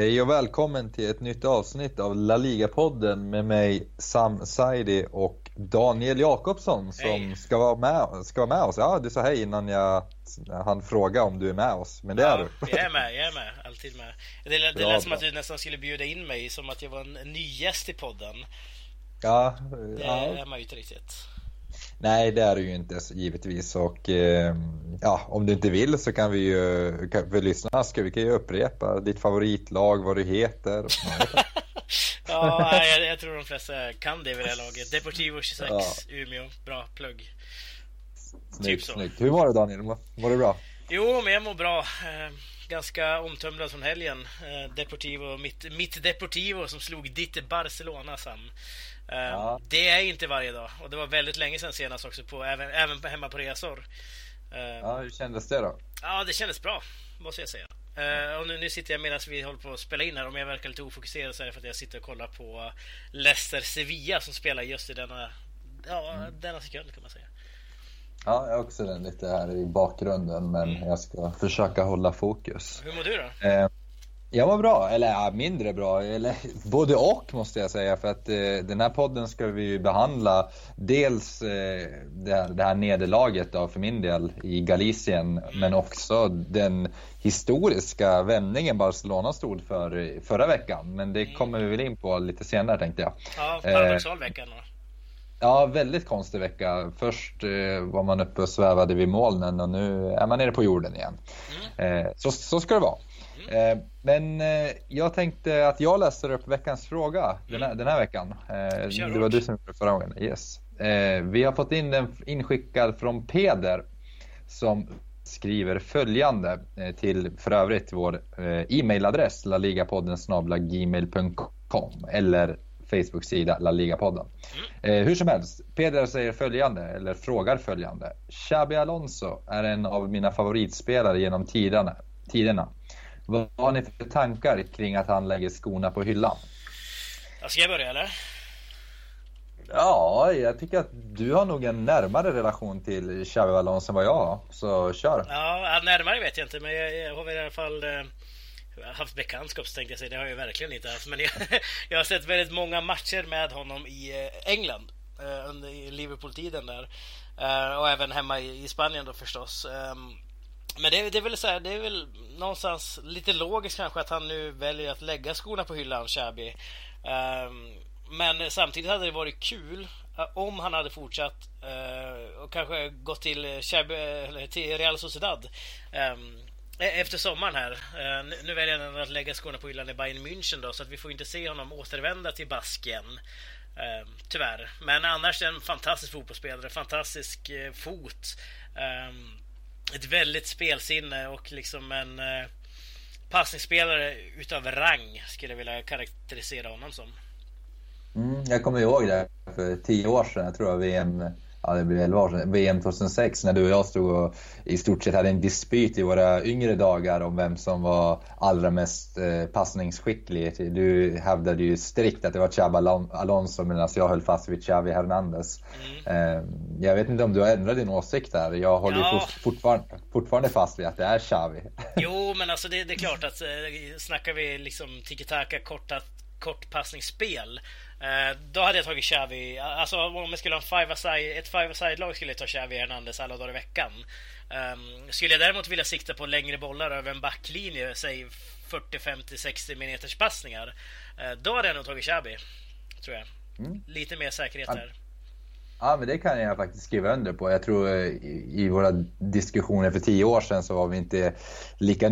Hej och välkommen till ett nytt avsnitt av La Liga-podden med mig Sam Saidi och Daniel Jakobsson som Hej. ska vara, med, ska vara med oss. Ja, du sa hej innan jag han fråga om du är med oss, men det är ja, du. Jag är med, jag är med. Alltid med. Det, det Bra, lät som bra. att du nästan skulle bjuda in mig, som att jag var en, en ny gäst i podden. Ja, Det ja. är man ju inte riktigt. Nej, det är du ju inte så givetvis och eh, ja, om du inte vill så kan vi ju, kan, för lyssnarna ska vi kan ju upprepa ditt favoritlag, vad du heter. Ja, jag, jag tror de flesta kan det vid det här laget. Deportivo 26, Ja. Umeå. Bra plugg. Snyggt, så. snyggt. Hur var det Daniel? Var var det bra? Jo, men jag mår bra. Eh, ganska omtumlad från helgen. Eh, Deportivo, mitt, mitt Deportivo som slog ditt Barcelona, Sam. Eh, Ja. Det är inte varje dag. Och det var väldigt länge sedan senast också, på, även, även på, hemma på resor. Eh, Ja, hur kändes det då? Ja, det kändes bra, måste jag säga. Eh, och nu, nu sitter jag medan vi håller på att spela in här. Om jag verkar lite ofokuserad så är det för att jag sitter och kollar på Leicester Sevilla som spelar just i denna, ja, denna sekund kan man säga. Ja, jag har också den lite här i bakgrunden men Mm. jag ska försöka hålla fokus. Hur mår du då? Eh, jag var bra, eller ja, mindre bra, eller både och måste jag säga för att eh, den här podden ska vi ju behandla dels eh, det, här, det här nederlaget då, för min del i Galicien men också den historiska vändningen Barcelona stod för eh, förra veckan. Men det kommer vi väl in på lite senare tänkte jag. Ja, Eh, paradoxal veckan då. Ja, väldigt konstig vecka. Först eh, var man uppe och svävade vid molnen och nu är man nere på jorden igen. Eh, så, så ska det vara. Eh, men eh, jag tänkte att jag läser upp veckans fråga den, här, den här veckan. Eh, det var du som gjorde förra gången. Yes. Vi har fått in den inskickad från Peder som skriver följande till för övrigt vår e-mailadress laligapodden gmail.com eller Facebook-sida La Liga-podden. Eh, hur som helst, Peder säger följande, eller frågar följande. Xabi Alonso är en av mina favoritspelare genom tiderna. tiderna. Vad har ni för tankar kring att han lägger skorna på hyllan? Ska jag börja eller? Ja, jag tycker att du har nog en närmare relation till Xabi Alonso än vad jag har. Så kör! Ja, närmare vet jag inte, men jag, har väl i alla fall eh, haft bekantskap tänkte jag säga. Det har jag verkligen inte haft. Men jag, jag har sett väldigt många matcher med honom i eh, England eh, under Liverpool-tiden där. Och även hemma i, i Spanien då förstås. Men det, är- det är väl så här, det är väl någonstans lite logiskt kanske att han nu väljer att lägga skorna på hyllan, Shabby. Ehm, men samtidigt hade det varit kul eh, om han hade fortsatt eh, och kanske gått till, eh, Shabby, eller till Real Sociedad ehm, e, efter sommaren här. Nu- väljer han att lägga skorna på hyllan i Bayern München då, så att vi får inte se honom återvända till Baskien. Ehm, tyvärr. Men annars en fantastisk fotbollsspelare, fantastisk fot. Ett väldigt spelsinne och liksom en eh, passningsspelare utav rang skulle jag vilja karaktärisera honom som. Mm, jag kommer ihåg det för tio år sedan, jag tror jag VM, ja det blir 11 år sedan, VM 2006 när du och jag stod och i stort sett hade en dispyt i våra yngre dagar om vem som var allra mest eh, passningsskicklig. Du hävdade ju strikt att det var Xabi Alon- Alonso medan jag höll fast vid Xavi Hernandez. Eh, jag vet inte om du har ändrat din åsikt där. Jag håller Ja. fort, fortfarande, fortfarande fast vid att det är Xavi. Jo, men alltså det, det är klart att eh, snackar vi liksom tiki-taka, korta, kortpassningsspel. Eh, då hade jag tagit Xavi. Alltså om jag skulle ha en five ett five aside-lag skulle jag ta Xavi Hernandez alla dagar i veckan. Um, skulle jag däremot vilja sikta på längre bollar över en backlinje, säg 40, 50, 60 minuters passningar. eh, då hade jag nog tagit Xavi. Tror jag. Mm. Lite mer säkerhet där. Ja, men det kan jag faktiskt skriva under på. Jag tror eh, i, våra diskussioner för tio år sedan så var vi inte lika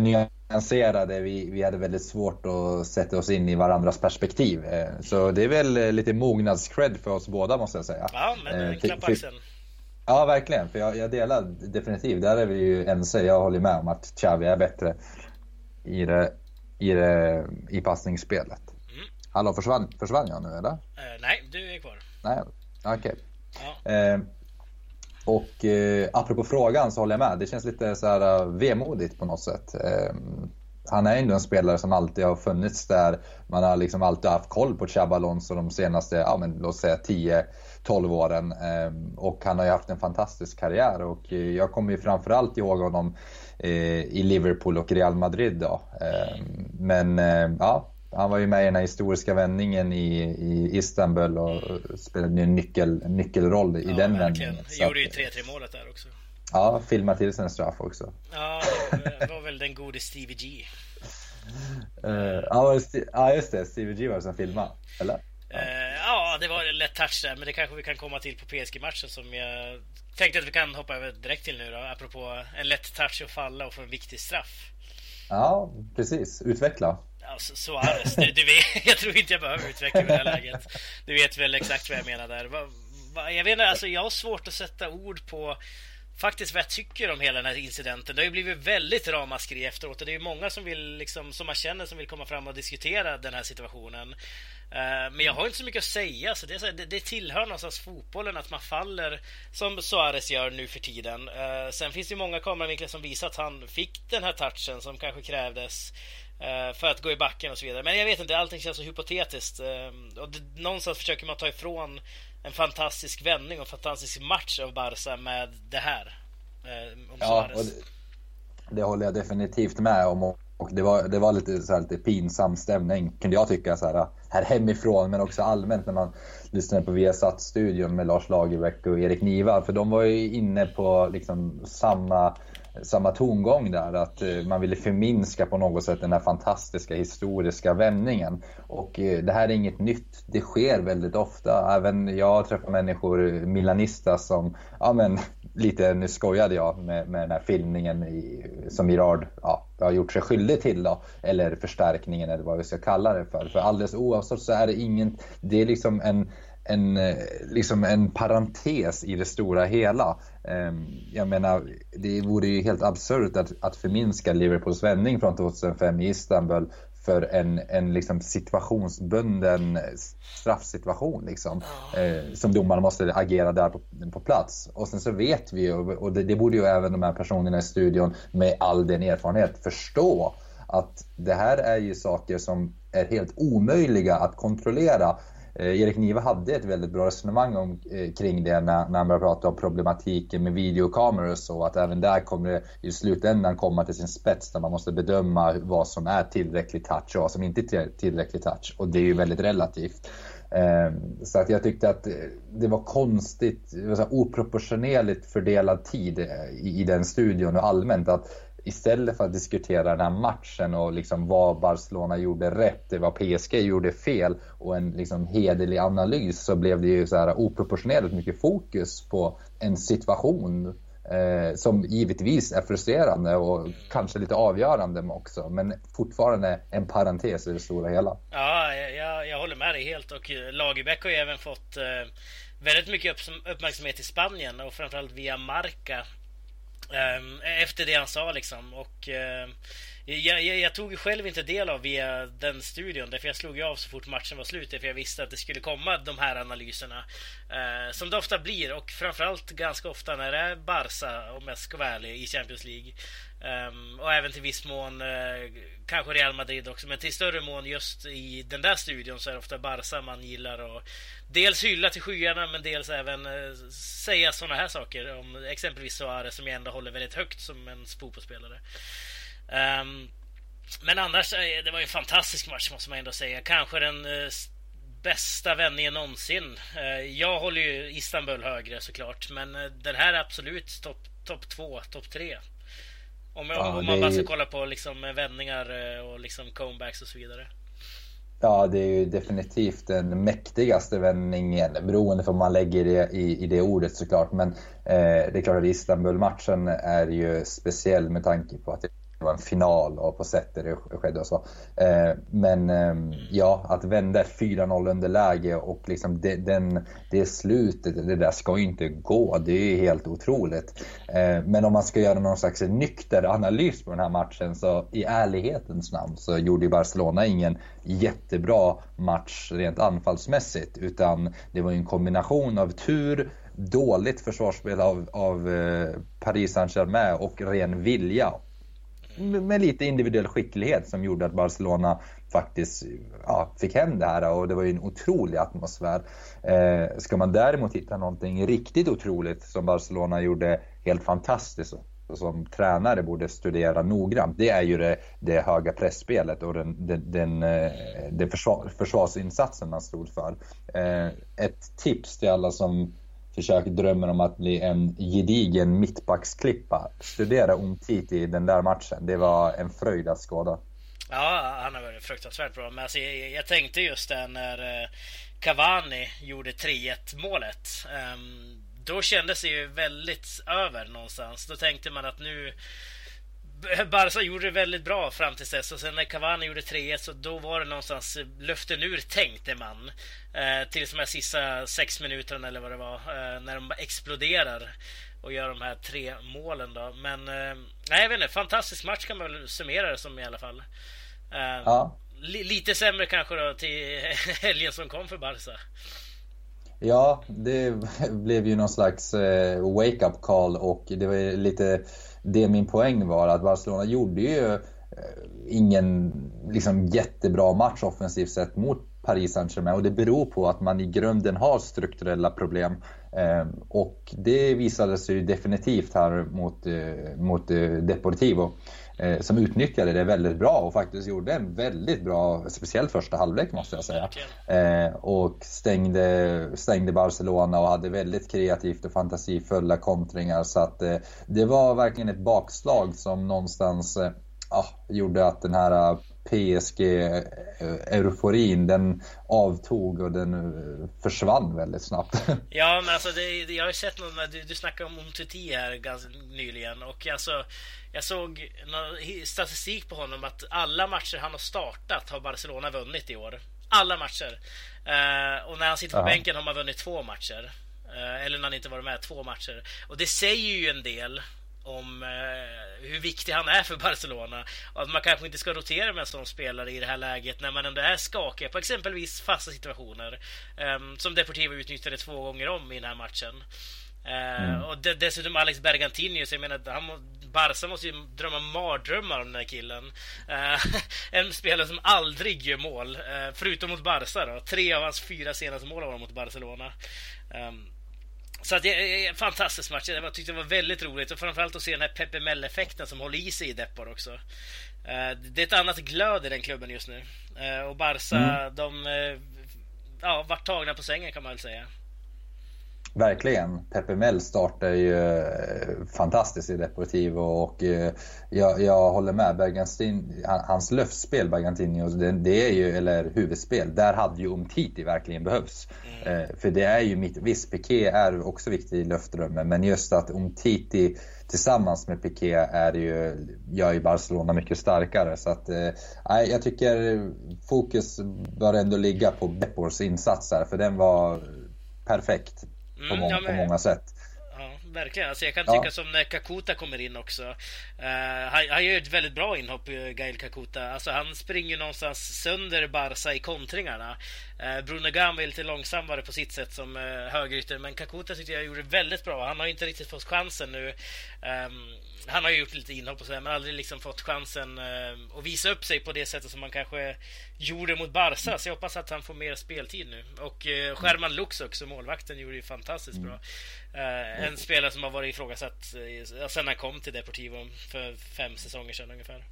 nyanserade. Vi, vi hade väldigt svårt att sätta oss in i varandras perspektiv. Eh, Så det är väl eh, lite mognadscred för oss båda måste jag säga. Ja, men Eh, en klapp axeln. Ja, verkligen. För jag, jag delar definitivt. Där är vi ju ense. Jag håller med om att Xavi är bättre i, det, i, det, i passningsspelet. Mm. Hallå, försvann, försvann jag nu eller? Eh, nej, du är kvar. Nej, okej. Ja. Eh, och eh, apropå frågan så håller jag med. Det känns lite så här eh, vemodigt på något sätt. Eh, han är ändå en spelare som alltid har funnits där. Man har liksom alltid haft koll på Xhaba Alonso de senaste, ja men låt säga 10-12 åren. Eh, och han har ju haft en fantastisk karriär och eh, jag kommer ju framförallt ihåg honom i Liverpool och Real Madrid då. Men ja, han var ju med i den här historiska vändningen i, i Istanbul och spelade en nyckel, nyckelroll i ja, den verkligen. vändningen. Gjorde ju 3-3 målet där också. Ja, filmade till sig en straff också. Ja, det var väl den gode Stevie G. uh, ja, just det. Stevie G var det som filmade, eller? Ja. Uh, ja, det var en lätt touch där, men det kanske vi kan komma till på PSG-matchen som jag tänkte att vi kan hoppa över direkt till nu då, apropå en lätt touch och falla och få en viktig straff. Ja, precis. Utveckla. Alltså, Suarez, du, du vet, jag tror inte jag behöver utveckla det här läget. Du vet väl exakt vad jag menar där. Va, va, jag vet inte, alltså jag har svårt att sätta ord på faktiskt vad jag tycker om hela den här incidenten. Det har ju blivit väldigt ramaskri efteråt och det är ju många som vill, liksom, som man känner som vill komma fram och diskutera den här situationen. Eh, men jag har inte så mycket att säga, så det, är så här, det, det tillhör någonstans fotbollen att man faller som Suarez gör nu för tiden. Eh, sen finns det ju många kameravinklar som visar att han fick den här touchen som kanske krävdes för att gå i backen och så vidare. Men jag vet inte, allting känns så hypotetiskt. och det, någonstans försöker man ta ifrån en fantastisk vändning och en fantastisk match av Barca med det här. Eh, ja, det, det, håller jag definitivt med om. Och det var, det var lite, så här, lite pinsam stämning kunde jag tycka så här, här hemifrån men också allmänt när man lyssnade på Viasat-studion med Lars Lagerbäck och Erik Niva. För de var ju inne på liksom samma samma tongång där, att eh, man ville förminska på något sätt den här fantastiska historiska vändningen. Och eh, det här är inget nytt, det sker väldigt ofta. Även jag träffar människor, eh, Milanista, som, ja men lite, nu skojade jag med, med den här filmningen i, som Girard ja, har gjort sig skyldig till då, eller förstärkningen eller vad vi ska kalla det för. För alldeles oavsett så är det ingen, det är liksom en en, eh, liksom en parentes i det stora hela. Ehm, jag menar, det vore ju helt absurt att, att förminska Liverpools vändning från 2005 i Istanbul för en, en liksom situationsbunden straffsituation liksom, eh, som domaren måste agera där på, på, plats. Och sen så vet vi, och, och det, det borde ju även de här personerna i studion med all den erfarenhet förstå, att det här är ju saker som är helt omöjliga att kontrollera Eh, Erik Niva hade ett väldigt bra resonemang om, eh, kring det när, när han började prata om problematiken med videokameror och så. Att även där kommer det i slutändan komma till sin spets där man måste bedöma vad som är tillräcklig touch och vad som inte är tillräcklig touch. Och det är ju väldigt relativt. Ehm, så att jag tyckte att eh, det var konstigt, det var så oproportionerligt fördelad tid i, i den studion och allmänt. att istället för att diskutera den här matchen och liksom vad Barcelona gjorde rätt, vad PSG gjorde fel och en liksom hederlig analys så blev det ju så här oproportionerligt mycket fokus på en situation eh, som givetvis är frustrerande och kanske lite avgörande också men fortfarande en parentes i det stora hela. Ja, jag, jag håller med dig helt och eh, Lagerbäck har ju även fått eh, väldigt mycket uppmärksamhet i Spanien och framförallt via Marca Ehm, e-, efter det han sa liksom. Och ehm, jag, jag, jag, tog själv inte del av via den studion, därför jag slog ju av så fort matchen var slut, för jag visste att det skulle komma de här analyserna. Eh, som det ofta blir, och framförallt ganska ofta när det är Barca, om jag ska vara ärlig, i Champions League. Um, och även till viss mån uh, kanske Real Madrid också, men till större mån just i den där studion så är det ofta Barca man gillar att dels hylla till skyarna men dels även uh, säga sådana här saker om exempelvis Suarez som jag ändå håller väldigt högt som en fotbollsspelare. Um, men annars, eh, det var en fantastisk match måste man ändå säga. Kanske den uh, bästa vändningen någonsin. Jag håller ju Istanbul högre såklart, men den här är absolut topp top två, topp tre. Om, ja, om man bara ska kolla på liksom vändningar och liksom comebacks och så vidare. Ja, det är ju definitivt den mäktigaste vändningen beroende på vad man lägger det, i, i det ordet såklart. Men eh, det är klart att Istanbul-matchen är ju speciell med tanke på att det var en final och på sättet det skedde och så. Eh, men ehm, ja, att vända ett 4-0 underläge och liksom det, den, det slutet, det där ska ju inte gå. Det är ju helt otroligt. Eh, men om man ska göra någon slags nykter analys på den här matchen så i ärlighetens namn så gjorde ju Barcelona ingen jättebra match rent anfallsmässigt utan det var en kombination av tur dåligt försvarsspel av, av eh, Paris Saint-Germain och ren vilja med lite individuell skicklighet som gjorde att Barcelona faktiskt ja, fick hem det här och det var ju en otrolig atmosfär. Eh, ska man däremot hitta någonting riktigt otroligt som Barcelona gjorde helt fantastiskt och som tränare borde studera noggrant, det är ju det, det höga pressspelet och den, den, den, eh, den försvar, försvarsinsatsen man stod för. Eh, ett tips till alla som försöker drömmer om att bli en gedigen mittbacksklippa. Studera Umtiti i den där matchen. Det var en fröjd att skåda. Ja, han har varit fruktansvärt bra. Men alltså, jag, jag tänkte just det när eh, Cavani gjorde 3-1 målet. Um, då kändes det ju väldigt över någonstans. Då tänkte man att nu Barca gjorde det väldigt bra fram till dess och sen när Cavani gjorde 3-1 så då var det någonstans luften ur tänkte man. Eh, tills de här sista sex minuterna eller vad det var. Eh, när de exploderar och gör de här tre målen då. Men eh, nej, jag vet inte. Fantastisk match kan man väl summera det som i alla fall. Eh, ja. li lite sämre kanske då till helgen som kom för Barca. Ja, det blev ju någon slags eh, wake-up call och det var lite det min poäng var att Barcelona gjorde ju eh, ingen liksom, jättebra match offensivt sett mot Paris Saint-Germain och det beror på att man i grunden har strukturella problem. Eh, och det visade sig ju definitivt här mot, eh, mot eh, Deportivo. Eh, som utnyttjade det väldigt bra och faktiskt gjorde en väldigt bra, speciellt första halvlek måste jag säga. Eh, och stängde, stängde Barcelona och hade väldigt kreativt och fantasifulla kontringar. Så att eh, det var verkligen ett bakslag som någonstans eh, ah, gjorde att den här PSG-euforin, den avtog och den eh, försvann väldigt snabbt. Ja, men alltså det, jag har ju sett någon, du, du snackade om Umtiti här ganska nyligen och alltså jag såg statistik på honom att alla matcher han har startat har Barcelona vunnit i år. Alla matcher. Uh, och när han sitter på Aha. bänken har man vunnit två matcher. Eller när han inte varit med två matcher. Och det säger ju en del om uh, hur viktig han är för Barcelona. Och att man kanske inte ska rotera med en sån spelare i det här läget när man ändå är skakig på exempelvis fasta situationer. Um, som Deportivo utnyttjade två gånger om i den här matchen. Mm. Och dessutom Alex Bergantinius, jag menar, han, Barca måste ju drömma mardrömmar om den här killen. Uh, en spelare som aldrig gör mål, förutom mot Barca då. Tre av hans fyra senaste mål var mot Barcelona. Så att det är en fantastisk match. Jag tyckte det var väldigt roligt och framförallt att se den här Pepe Mell-effekten som håller i sig i Depor också. Uh, det är ett annat glöd i den klubben just nu. och Barca, mm. de ja, vart tagna på sängen kan man väl säga. Verkligen. Pepe Mel startar ju eh, fantastiskt i Deportivo och eh, jag, jag håller med. Bergantin, hans löftspel, Bergantini, det, det är ju, eller huvudspel, där hade ju Umtiti verkligen behövts. Mm. Eh, för det är ju mitt, visst Piqué är också viktig i luftrummet, men just att Umtiti tillsammans med Piqué är ju, gör ju Barcelona mycket starkare. Så att, eh, jag tycker fokus bör ändå ligga på Depors insatser, för den var perfekt på, mm, ja, men... på många sätt. Ja, verkligen. Alltså jag kan tycka ja. som när Kakuta kommer in också. Uh, han, han gör ett väldigt bra inhopp, eh, Gail Kakuta. Alltså han springer någonstans sönder Barca i kontringarna. Uh, Bruno Gam är lite långsammare på sitt sätt som uh, högerytter, men Kakuta tyckte jag gjorde väldigt bra. Han har inte riktigt fått chansen nu. Um, han har ju gjort lite inhopp och sådär, men aldrig liksom fått chansen uh, att visa upp sig på det sättet som man kanske gjorde mot Barca. Så jag hoppas att han får mer speltid nu. Och uh, Sherman Lux också, målvakten, gjorde ju fantastiskt bra. Uh, en spelare som har varit ifrågasatt uh, sen han kom till Deportivo för fem säsonger sedan ungefär.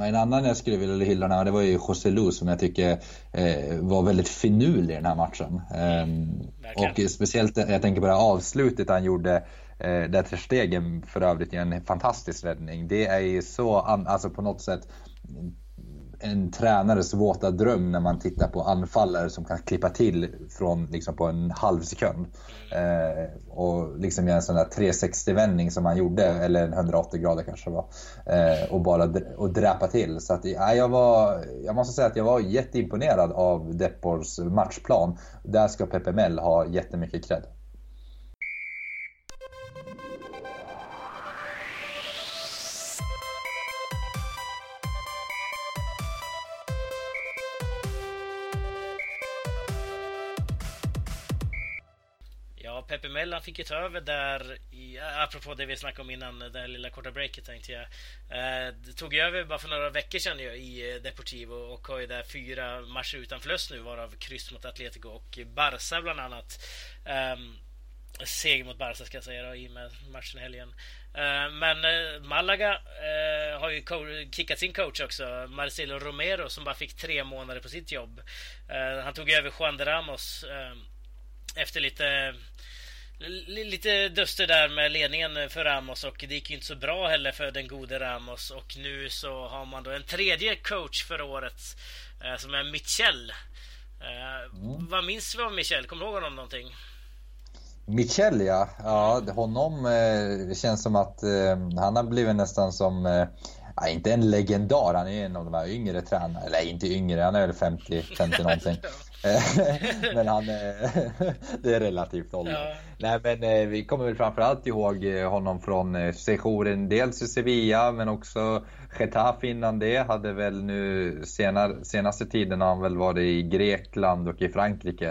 En annan jag skulle vilja hylla det var ju José Lu som jag tycker eh, var väldigt finurlig i den här matchen. Eh, och speciellt, jag tänker på det här avslutet han gjorde Eh, Eh, där Ter Stegen för övrigt gör en fantastisk räddning. Det är ju så, alltså på något sätt en tränares våta dröm när man tittar på anfallare som kan klippa till från liksom på en halv sekund. Eh, och liksom göra en sån där 360-vändning som han gjorde, eller en 180 grader kanske var. Eh, och bara och dräpa till. Så att, ja, jag, var, jag måste säga att jag var jätteimponerad av Depors matchplan. Där ska Pepe Mel ha jättemycket cred. Pepe Mellan fick ju ta över där, i, apropå det vi snackade om innan, det här lilla korta breaket tänkte jag. Eh, det tog ju över bara för några veckor sedan ju, i eh, Deportivo och har ju där fyra matcher utan förlust nu, varav kryss mot Atletico och Barca bland annat. Ehm, Seger mot Barca ska jag säga då, i och med matchen i helgen. Eh, men eh, Malaga har ju kickat sin coach också, Marcelo Romero, som bara fick tre månader på sitt jobb. han tog över Juan de Ramos ehm, efter lite lite duster där med ledningen för Ramos och det gick ju inte så bra heller för den gode Ramos och nu så har man då en tredje coach för året som är Michel. Mm. Vad minns vi av Michel? Kommer du ihåg honom någonting? Michel ja, ja honom eh, känns som att eh, han har blivit nästan som, eh, inte en legendar, han är en av de här yngre tränarna, eller inte yngre, han är väl 50, 50 någonting. men han, det är relativt ålder. Ja. Nej men eh, vi kommer väl framförallt ihåg eh, honom från eh, sessionen, dels i Sevilla men också Getafe innan det. Hade väl nu senar, senaste tiden har han väl varit i Grekland och i Frankrike.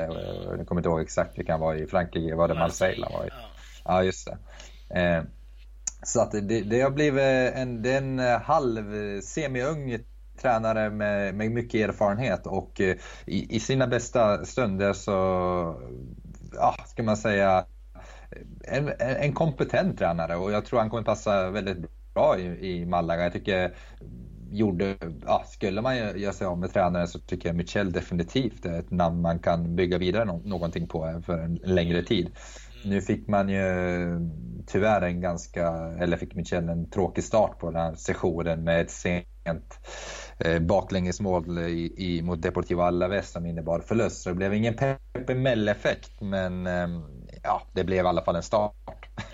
Jag kommer inte ihåg exakt vilka han var i Frankrike, var det Marseille han var i? Ja, ja just det. Så att det, det har blivit en, det är en halv semi-ung tränare med, med mycket erfarenhet och eh, i, i sina bästa stunder så, ja, ska man säga, en, en kompetent tränare och jag tror han kommer passa väldigt bra i, i Malaga. Jag tycker gjorde, ja, skulle man göra sig av med tränare så tycker jag Michel definitivt är ett namn man kan bygga vidare no någonting på för en längre tid. Nu fick man ju tyvärr en ganska, eller fick Michel en tråkig start på den här sessionen med ett sent baklängesmål i, i, mot Deportivo Alaves som innebar förlust. Så det blev ingen Pepe Mell-effekt men eh, ja, det blev i alla fall en start.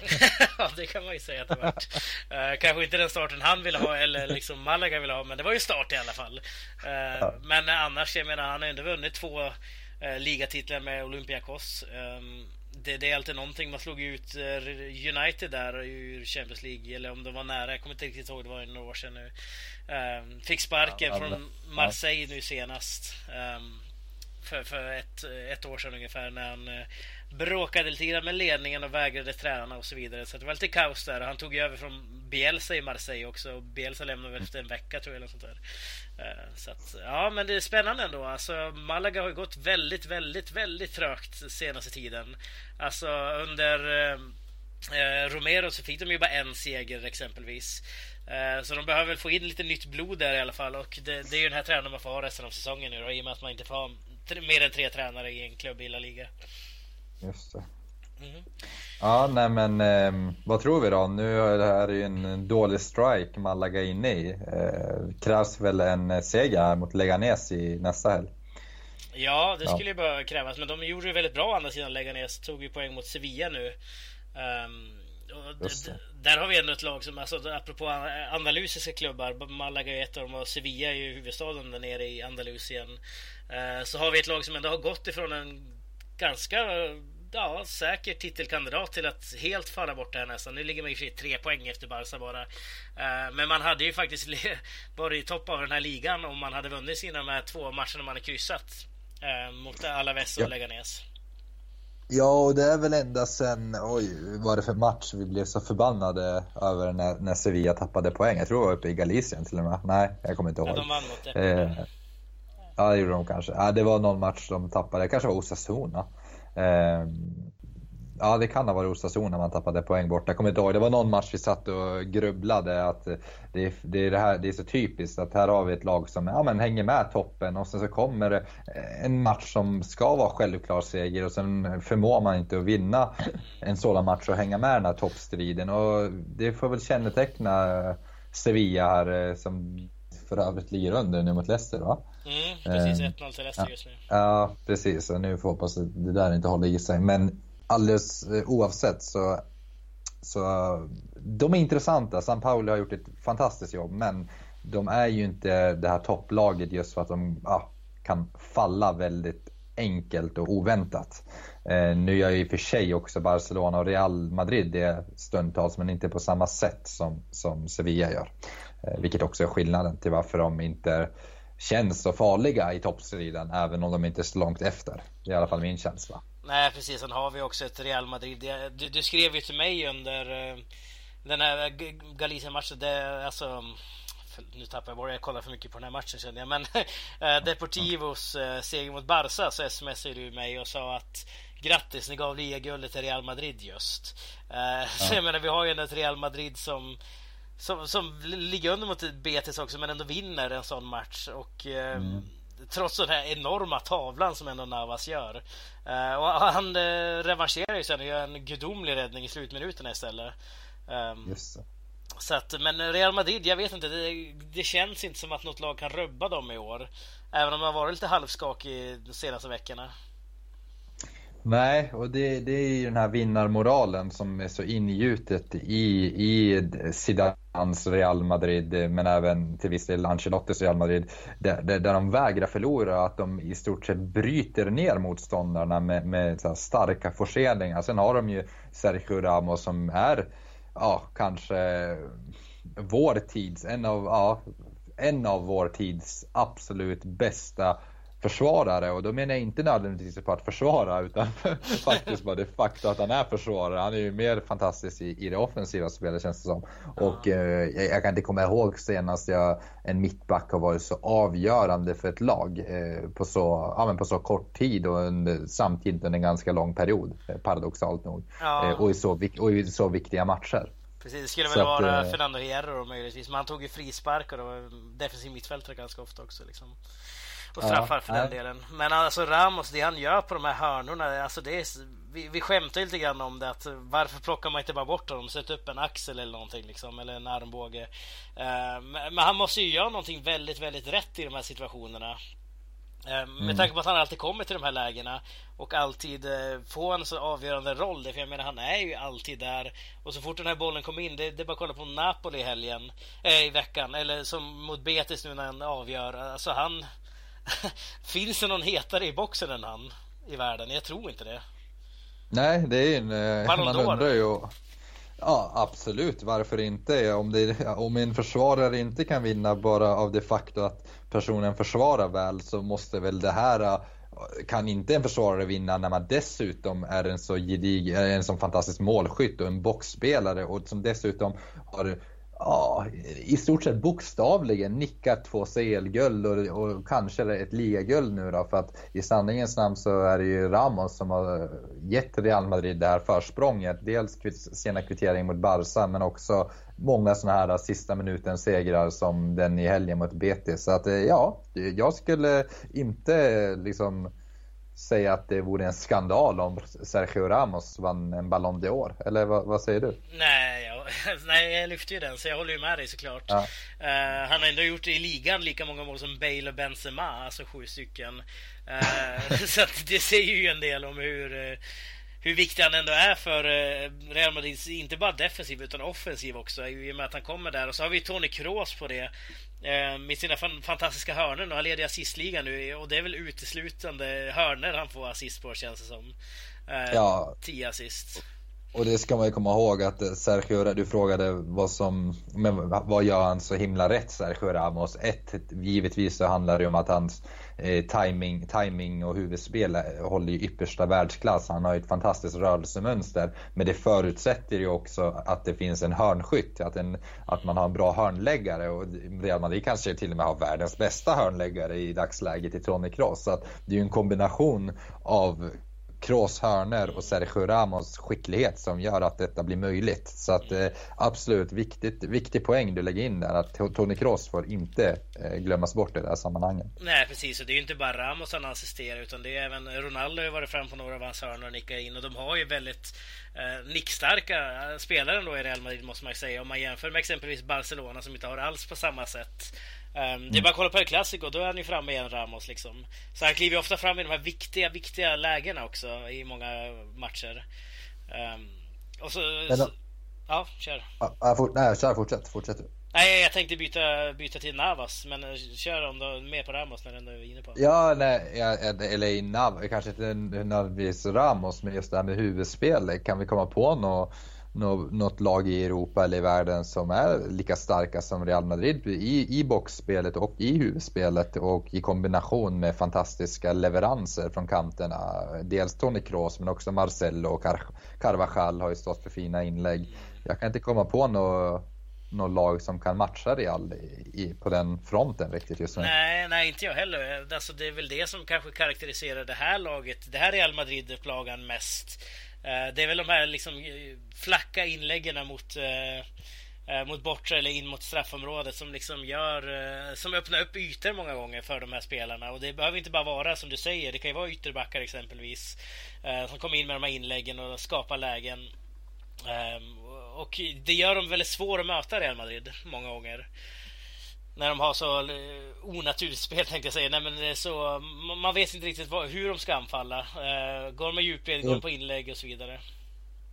ja, det kan man ju säga att det var. Uh, kanske inte den starten han ville ha eller liksom Malaga ville ha, men det var ju start i alla fall. Uh, ja. Men annars, jag menar, han har ändå vunnit två uh, ligatitlar med Olympiakos. Um, det, det, är alltid någonting. Man slog ut United där ur Champions League, eller om de var nära. Jag kommer inte riktigt ihåg, det var några år sedan nu. Um, fick sparken ja, från Marseille nu senast. Um, för, för ett, ett år sedan ungefär när han uh, bråkade lite grann med ledningen och vägrade träna och så vidare. Så det var lite kaos där. Han tog över från Bielsa i Marseille också. Bielsa lämnade väl efter en vecka tror jag. Eller sånt där. Eh, så att, ja, men det är spännande ändå. Alltså, Malaga har ju gått väldigt, väldigt, väldigt trögt senaste tiden. Alltså under eh, eh, Romero så fick de ju bara en seger exempelvis. Eh, så de behöver väl få in lite nytt blod där i alla fall och det, det är ju den här tränaren man får ha resten av säsongen nu då, i och med att man inte får ha mer än tre tränare i en klubb i La Liga. Just det. Mm. Ja, nej men eh, vad tror vi då? Nu är det här ju en dålig strike Malaga inne i. Eh, krävs väl en seger mot Leganes i nästa helg? Ja, det skulle ju bara krävas. Men de gjorde det väldigt bra andra sidan Leganes. Tog ju poäng mot Sevilla nu. Um, där har vi ändå ett lag som, alltså, apropå andalusiska klubbar, Malaga är ett av dem och Sevilla är ju huvudstaden där nere i Andalusien. Eh, så har vi ett lag som ändå har gått ifrån en ganska ja, säker titelkandidat till att helt falla bort där nästan. Nu ligger man ju tre poäng efter Barca bara. Eh, men man hade ju faktiskt varit i topp av den här ligan om man hade vunnit sina de här två matcherna man har kryssat eh, mot Alaves och ja. Leganes. Ja, och det är väl ända sen, oj, var det för match vi blev så förbannade över när, när Sevilla tappade poäng. Jag tror det var uppe i Galicien till och med. Nej, jag kommer inte ihåg. Ja, de vann mot det. Eh, ja, det gjorde de kanske. Ja, det var någon match de tappade, det kanske var Osasuna. Eh, Ja, det kan ha varit Osasuna man tappade poäng borta. Jag kommer inte ihåg. Det var någon match vi satt och grubblade att det, det, är, det, här, det är så typiskt att här har vi ett lag som ja, men hänger med toppen och sen så kommer det en match som ska vara självklar seger och sen förmår man inte att vinna en sådan match och hänga med i den här toppstriden. Och det får väl känneteckna Sevilla här eh, som för övrigt ligger under nu mot Leicester va? Mm, precis, 1-0 till Leicester just nu. Ja, precis. Och nu får hoppas att det där inte håller i sig. Men alldeles eh, oavsett så, så de är intressanta. San Pauli har gjort ett fantastiskt jobb men de är ju inte det här topplaget just för att de ja, kan falla väldigt enkelt och oväntat. Eh, nu gör ju i och för sig också Barcelona och Real Madrid det stundtals men inte på samma sätt som, som Sevilla gör. Eh, vilket också är skillnaden till varför de inte känns så farliga i toppstriden även om de inte är så långt efter. Det är i alla fall min känsla. Nej precis, sen har vi också ett Real Madrid. Du, du skrev ju till mig under den här Galicien-matchen. Alltså, nu tappar jag bort jag kollar för mycket på den här matchen känner jag. Men Deportivos seger mot Barca så smsade du mig och sa att Grattis, ni gav ligaguldet till Real Madrid just. Så jag menar, vi har ju ändå ett Real Madrid som som, som ligger under mot Betis också men ändå vinner en sån match. Och, mm. Trots den här enorma tavlan som ändå Navas gör. Uh, och han uh, revanscherar ju sen och gör en gudomlig räddning i slutminuterna istället. Um, Just det. Så att, men Real Madrid, jag vet inte. Det, det, känns inte som att något lag kan rubba dem i år. Även om de har varit lite halvskakig de senaste veckorna. Nej, och det, det är ju den här vinnarmoralen som är så ingjutet i, i Zidans Real Madrid, men även till viss del Ancelottis Real Madrid, där, där, där de vägrar förlora, att de i stort sett bryter ner motståndarna med, med starka forceringar. Sen har de ju Sergio Ramos som är, ja, kanske vår tids, en av, ja, en av vår tids absolut bästa försvarare och då menar jag inte nödvändigtvis på att försvara utan faktiskt bara det faktum att han är försvarare. Han är ju mer fantastisk i, i det offensiva spelet känns det som. Och eh, jag, jag, kan inte komma ihåg senast jag, en mittback har varit så avgörande för ett lag eh, på, så, ja, men på så kort tid och under, samtidigt under en ganska lång period. Eh, paradoxalt nog. Ja. Eh, och, i så, och i så viktiga matcher. Precis, det skulle väl att, vara eh, Fernando Hierro möjligtvis. Men han tog ju frispark och det var defensiv mittfältare ganska ofta också. Liksom. Och straffar ja, för den delen. Men alltså Ramos, det han gör på de här hörnorna, alltså det är, vi, vi skämtar lite grann om det att varför plockar man inte bara bort honom, sätta upp en axel eller någonting liksom, eller en armbåge. Uh, men han måste ju göra någonting väldigt, väldigt rätt i de här situationerna. Uh, mm. Med tanke på att han alltid kommer till de här lägena och alltid uh, får en så avgörande roll. För jag menar, han är ju alltid där. Och så fort den här bollen kommer in, det, det är bara att kolla på Napoli i helgen, i veckan. Eller som mot Betis nu när han avgör. Alltså han, Finns det någon hetare i boxen än han i världen? Jag tror inte det. Nej, det är en... Eh, man undrar ju... Ja, absolut. Varför inte? Om, det, om en försvarare inte kan vinna bara av det faktum att personen försvarar väl så måste väl det här eh, kan inte en försvarare vinna när man dessutom är en så gedig, en så fantastisk målskytt och en boxspelare och som dessutom har ja, i stort sett bokstavligen nickat två CL-guld och, och, kanske ett ligaguld nu då. För att i sanningens namn så är det ju Ramos som har gett Real Madrid det här försprånget. Dels sena kvittering mot Barca men också många sådana här sista minuten segrar som den i helgen mot Betis. Så att eh, ja, jag skulle inte eh, liksom säga att det vore en skandal om Sergio Ramos vann en Ballon d'Or. Eller vad, vad, säger du? Nej nej, jag lyfter ju den så jag håller ju med dig såklart. Ja. Uh, han har ändå gjort i ligan lika många mål som Bale och Benzema, alltså sju stycken. Uh, så det säger ju en del om hur uh, hur viktig han ändå är för Real Madrid, inte bara defensiv utan offensiv också i och med att han kommer där. Och så har vi Tony Kroos på det Eh, med sina fantastiska hörnor. Han leder assistligan nu och det är väl uteslutande hörnor han får assist på känns det som. Eh, ja. 10 assist. Och det ska man ju komma ihåg att eh, Sergio, du frågade vad som, men vad gör han så himla rätt Sergio Ramos? Ett, givetvis så handlar det om att hans eh, timing, timing och huvudspel eh, håller ju yppersta världsklass. Han har ju ett fantastiskt rörelsemönster. Men det förutsätter ju också att det finns en hörnskytt, att, en, att man har en bra hörnläggare. Och Real Madrid kanske till och med har världens bästa hörnläggare i dagsläget i Tony Kroos. Så att det är ju en kombination av Kroos hörner och Sergio Ramos skicklighet som gör att detta blir möjligt. Så att eh, absolut viktigt, viktig poäng du lägger in där att Toni Kroos får inte eh, glömmas bort i det här sammanhanget. Nej precis och det är ju inte bara Ramos han assisterar utan det är även Ronaldo har varit fram på några av hans hörnor och nickat in och de har ju väldigt eh, nickstarka eh, spelare då i Real Madrid måste man säga om man jämför med exempelvis Barcelona som inte har alls på samma sätt Um, det är bara att kolla på El Clasico, då är han ju framme igen Ramos liksom. Så han kliver ofta fram i de här viktiga, viktiga lägena också i många matcher. Um, och så... så ja, kör. Ja, for, nej, kör, fortsätt, fortsätt du. Nej, jag tänkte byta, byta till Navas, men eh, kör om du med på Ramos när du är inne på Ja, nej, eller i Nav, kanske inte nödvändigtvis Ramos, men just det här med huvudspelet. Kan vi komma på något något lag i Europa eller i världen som är lika starka som Real Madrid i, i boxspelet och i huvudspelet och i kombination med fantastiska leveranser från kanterna. Dels Toni Kroos men också Marcelo och Car Carvajal har ju stått för fina inlägg. Jag kan inte komma på något något lag som kan matcha Real i, på den fronten riktigt just nu. Nej, nej, inte jag heller. Alltså, det är väl det som kanske karaktäriserar det här laget, det här Real Madrid-upplagan mest. Eh, det är väl de här liksom eh, flacka inläggen mot eh, mot bortre eller in mot straffområdet som liksom gör som öppnar upp ytor många gånger för de här spelarna och det behöver inte bara vara som du säger. Det kan ju vara ytterbackar exempelvis som kommer in med de här inläggen och skapar lägen. Ehm, och det gör dem väldigt svåra att möta Real Madrid många gånger. När de har så onaturligt spel tänkte jag säga. Nej, men så, man vet inte riktigt vad, hur de ska anfalla. Uh, går de med djupled, går de på inlägg och så vidare.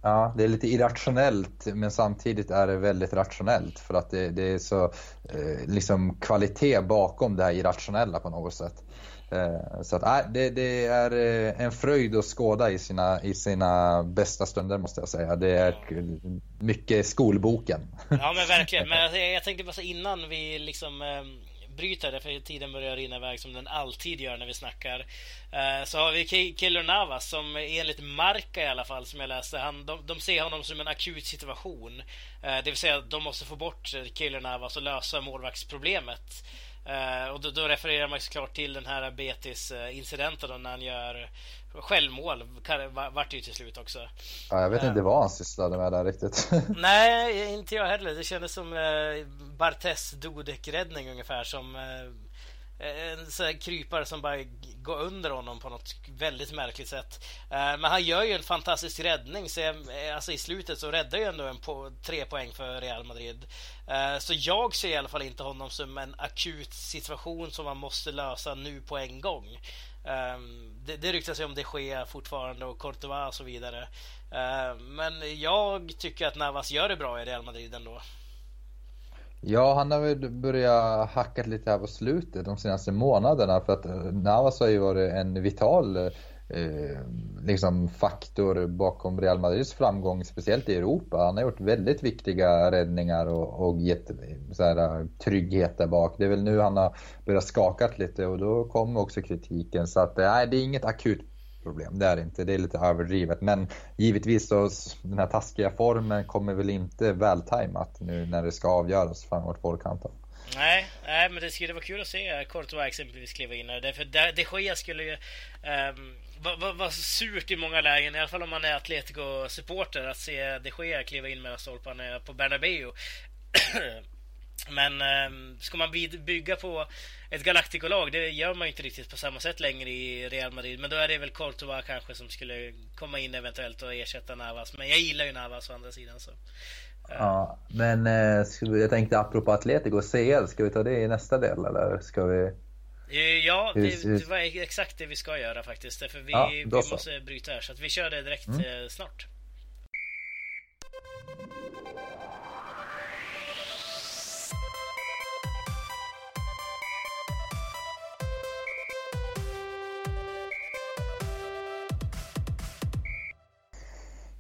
Ja, det är lite irrationellt men samtidigt är det väldigt rationellt för att det, det är så eh, liksom kvalitet bakom det här irrationella på något sätt. Eh, så att, äh, det, det, är eh, en fröjd att skåda i sina, i sina bästa stunder måste jag säga. Det är mycket skolboken. Ja men verkligen. Men jag, jag tänkte bara så innan vi liksom ehm, bryter det för tiden börjar rinna iväg som den alltid gör när vi snackar. Eh, så har vi Killer Navas som enligt Marca i alla fall som jag läste, han, de, de ser honom som en akut situation. Det vill säga de måste få bort Killer Navas och lösa målvaktsproblemet. Uh, och då, då, refererar man såklart till den här Betis-incidenten när han gör självmål. Vart det ju till slut också. Ja, jag vet uh, inte vad han sysslade med där riktigt. nej, inte jag heller. Det kändes som uh, Bartes Dudek-räddning ungefär som Eh, en sån här krypare som bara går under honom på något väldigt märkligt sätt. Eh, men han gör ju en fantastisk räddning. Så jag, eh, alltså I slutet så räddar ju ändå en på, tre poäng för Real Madrid. Så jag ser i alla fall inte honom som en akut situation som man måste lösa nu på en gång. Ehm, det, det ryktas ju om det sker fortfarande och Courtois och så vidare. Ehm, men jag tycker att Navas gör det bra i Real Madrid ändå. Ja, han har väl börjat hacka lite här på slutet de senaste månaderna för att eh, Navas har ju varit en vital eh, liksom faktor bakom Real Madrids framgång, speciellt i Europa. Han har gjort väldigt viktiga räddningar och, och gett eh, så här, trygghet där bak. Det är väl nu han har börjat skaka lite och då kommer också kritiken. Så att, eh, nej, det är inget akut problem. Det är det inte. Det är lite överdrivet. Men givetvis så den här taskiga formen kommer väl inte vältajmat nu när det ska avgöras framåt vårkanten. Nej, nej, men det skulle vara kul att se eh, Courtois exempelvis kliva in här. Därför de Gea skulle ju ehm, um, vara var, var surt i många lägen, i alla fall om man är Atletico-supporter, att se de Gea kliva in mellan stolparna på Bernabéu. Men eh, ska man bygga på ett Galactico-lag, det gör man ju inte riktigt på samma sätt längre i Real Madrid. Men då är det väl Courtois kanske som skulle komma in eventuellt och ersätta Navas. Men jag gillar ju Navas å andra sidan. Så. Ja, men eh, jag tänkte apropå Atletico och CL, ska vi ta det i nästa del eller ska vi? Eh, ja, det, det var exakt det vi ska göra faktiskt. För vi, ja, vi måste bryta här. Så att vi kör det direkt mm. Eh, snart.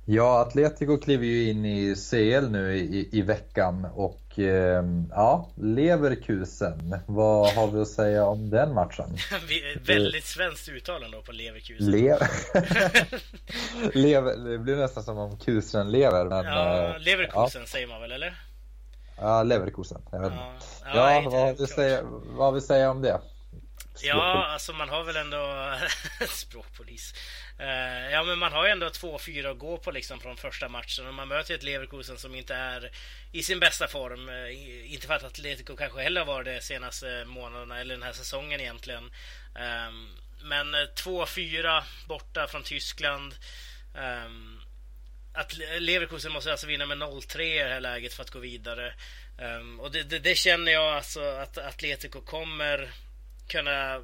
Ja, Atletico kliver ju in i CL nu i, i veckan och eh, ja, Leverkusen. Vad har vi att säga om den matchen? väldigt svenskt uttal ändå på Leverkusen. Le lever, det blir nästan som om kusen lever. Men, ja, eh, Leverkusen ja. säger man väl eller? Ja, Leverkusen. Jag vet ja, ja, ja vad, har vi säga, vad har vi säga om det? Ja, alltså man har väl ändå språkpolis. Uh, ja, men man har ju ändå 2-4 att gå på liksom från första matchen och man möter ett Leverkusen som inte är i sin bästa form. Uh, inte för att Atletico kanske heller varit det senaste månaderna eller den här säsongen egentligen. Um, men 2-4 borta från Tyskland. Um, att Leverkusen måste alltså vinna med 0-3 i det här läget för att gå vidare. Um, och det, det, det, känner jag alltså att Atletico kommer kunna...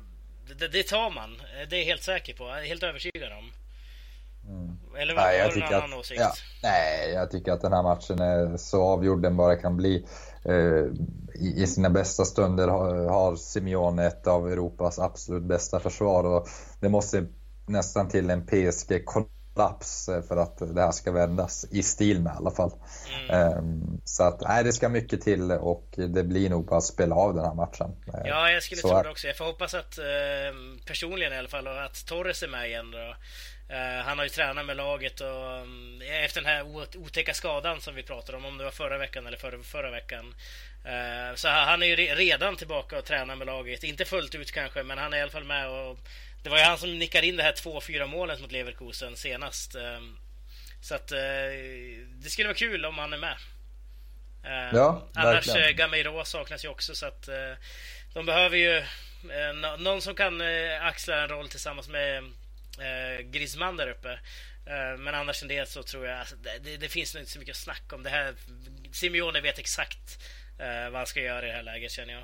Det, det, tar man. Det är jag helt säker på. Jag är helt övertygad om. Mm. Eller vad, nej, har du någon annan åsikt? Ja, nej, jag tycker att den här matchen är så avgjord den bara kan bli. Eh, i, sina bästa stunder har, har Simeone ett av Europas absolut bästa försvar och det måste nästan till en PSG kollaps för att det här ska vändas i stil med i alla fall. Mm. Um, så att nej, det ska mycket till och det blir nog bara att spela av den här matchen. Ja, jag skulle så tro det också. Jag får hoppas att personligen i alla fall att Torres är med igen då. Uh, han har ju tränat med laget och um, efter den här otäcka skadan som vi pratade om, om det var förra veckan eller förra, förra veckan. Så han är ju redan tillbaka och tränar med laget. Inte fullt ut kanske, men han är i alla fall med och det var ju han som nickade in det här 2-4 målet mot Leverkusen senast. Uh, så att det skulle vara kul om han är med. Ja, annars verkligen. Gameiro saknas ju också så att de behöver ju någon som kan axla en roll tillsammans med eh, Griezmann där uppe. Eh, men annars än det så tror jag alltså, det, det, finns nog inte så mycket att snacka om. Det här, Simeone vet exakt eh, vad han ska göra i det här läget känner jag.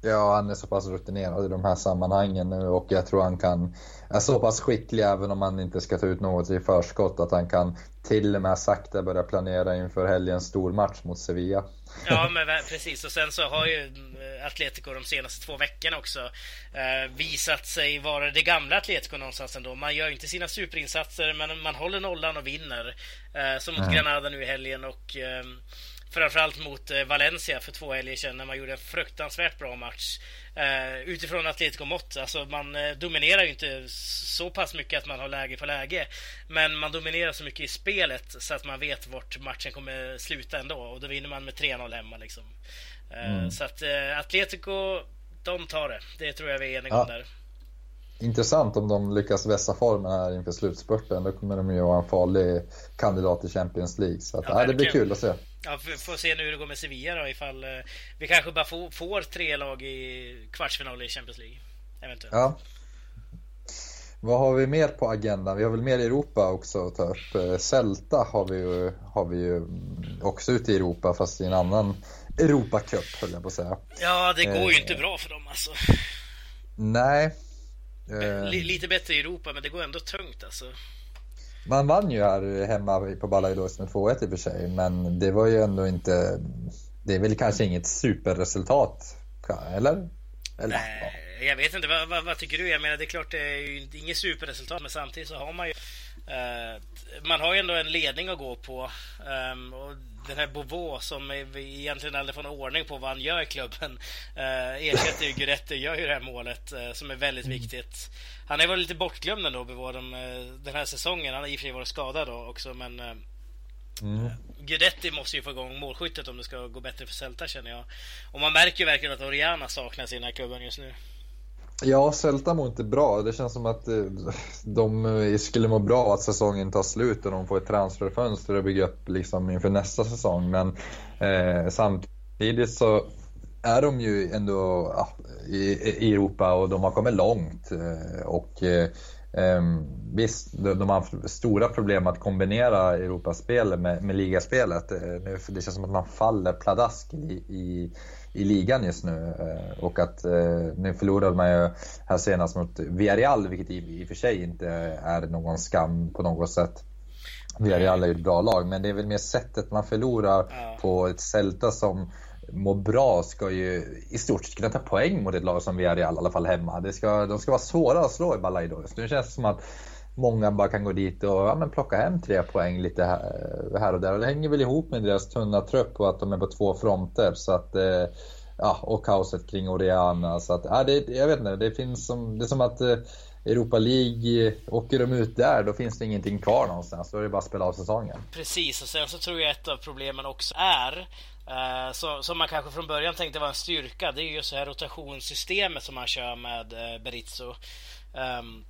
Ja, han är så pass rutinerad i de här sammanhangen nu och jag tror han kan är så pass skicklig även om han inte ska ta ut något i förskott att han kan till och med sakta börja planera inför helgens stormatch mot Sevilla. Ja, men precis. Och sen så har ju eh, Atletico de senaste två veckorna också eh, visat sig vara det gamla Atletico någonstans ändå. Man gör inte sina superinsatser, men man håller nollan och vinner. Eh, som mot mm. Granada nu i helgen och eh, Framförallt mot eh, Valencia för två helger sedan när man gjorde en fruktansvärt bra match. Uh, utifrån Atletico-mått. Alltså man uh, dominerar ju inte så pass mycket att man har läge på läge. Men man dominerar så mycket i spelet så att man vet vart matchen kommer sluta ändå. Och då vinner man med 3-0 hemma liksom. Uh, mm. Så att Atletico, de tar det. Det tror jag vi är eniga ja. om där. Intressant om de lyckas vässa formen här inför slutspurten. Då kommer de ju vara en farlig kandidat i Champions League. Så att, ja, det blir kul att se. Ja, vi får se nu hur det går med Sevilla då ifall eh, vi kanske bara får, får tre lag i kvartsfinal i Champions League. Eventuellt. Ja. Vad har vi mer på agendan? Vi har väl mer Europa också att ta upp. Eh, Celta har vi ju, har vi ju också ute i Europa fast i en annan Europacup höll jag på att säga. Ja, det går ju eh, inte bra för dem alltså. Nej. Lite bättre i Europa men det går ändå tungt alltså. Man vann ju här hemma på Balaidos med 2-1 i och för sig, men det var ju ändå inte... Det är väl kanske inget superresultat, eller? eller Nej, jag vet inte. Vad, vad, vad, tycker du? Jag menar, det är klart det är ju inget superresultat, men samtidigt så har man ju... Uh, man har ju ändå en ledning att gå på. Um, och den här Bovo som vi egentligen aldrig får någon ordning på vad han gör i klubben. Uh, ersätter ju Guidetti, gör ju det här målet uh, som är väldigt mm. viktigt. Han har varit lite bortglömd ändå de, uh, den här säsongen. Han har i och för sig varit skadad då också men uh, mm. Guidetti måste ju få igång målskyttet om det ska gå bättre för Celta känner jag. Och man märker ju verkligen att Oriana saknas i den här klubben just nu. Ja, Celta mår inte bra. Det känns som att eh, de eh, skulle må bra att säsongen tar slut och de får ett transferfönster att bygga upp liksom inför nästa säsong. Men eh, samtidigt så är de ju ändå ja, i, i, Europa och de har kommit långt. Eh, och eh, Visst, de, har stora problem att kombinera Europaspelet med, med ligaspelet. Nu, det känns som att man faller pladask i, i i ligan just nu. Eh, och att eh, nu förlorade man ju här senast mot Villarreal, vilket i, i och för sig inte är någon skam på något sätt. Villarreal är ju ett bra lag, men det är väl mer sättet man förlorar ja. på ett Celta som mår bra ska ju i stort sett kunna ta poäng mot ett lag som Villarreal, i alla fall hemma. Det ska, de ska vara svåra att slå i Balaidos. Nu känns det som att många bara kan gå dit och ja, men plocka hem tre poäng lite här, och där. Och det hänger väl ihop med deras tunna trupp och att de är på två fronter. Så att, eh, ja, och kaoset kring Oriana. Så att, ja, det, jag vet inte, det, finns som, det är som att eh, Europa League, eh, åker de ut där då finns det ingenting kvar någonstans. Då är det bara att spela av säsongen. Precis, och sen så tror jag ett av problemen också är Uh, så, som man kanske från början tänkte var en styrka, det är just det här rotationssystemet som man kör med uh, Berizzo. Um,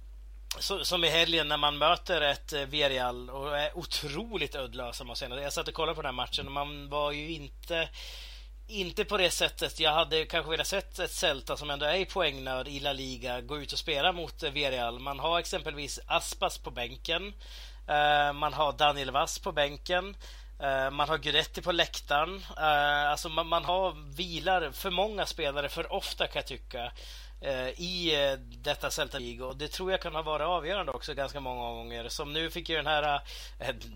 så, som i helgen när man möter ett eh, Villarreal och är otroligt uddlösa måste jag säga. Jag satt och kollade på den här matchen och man var ju inte inte på det sättet. Jag hade kanske velat sett ett Celta som ändå är i poängnöd i La Liga gå ut och spela mot eh, Villarreal. Man har exempelvis Aspas på bänken. Man har Daniel Vass på bänken. Man har Guidetti på läktaren. Alltså man har vilar för många spelare för ofta kan jag tycka. Eh, i eh, detta Celta League och det tror jag kan ha varit avgörande också ganska många gånger. Som nu fick ju den här,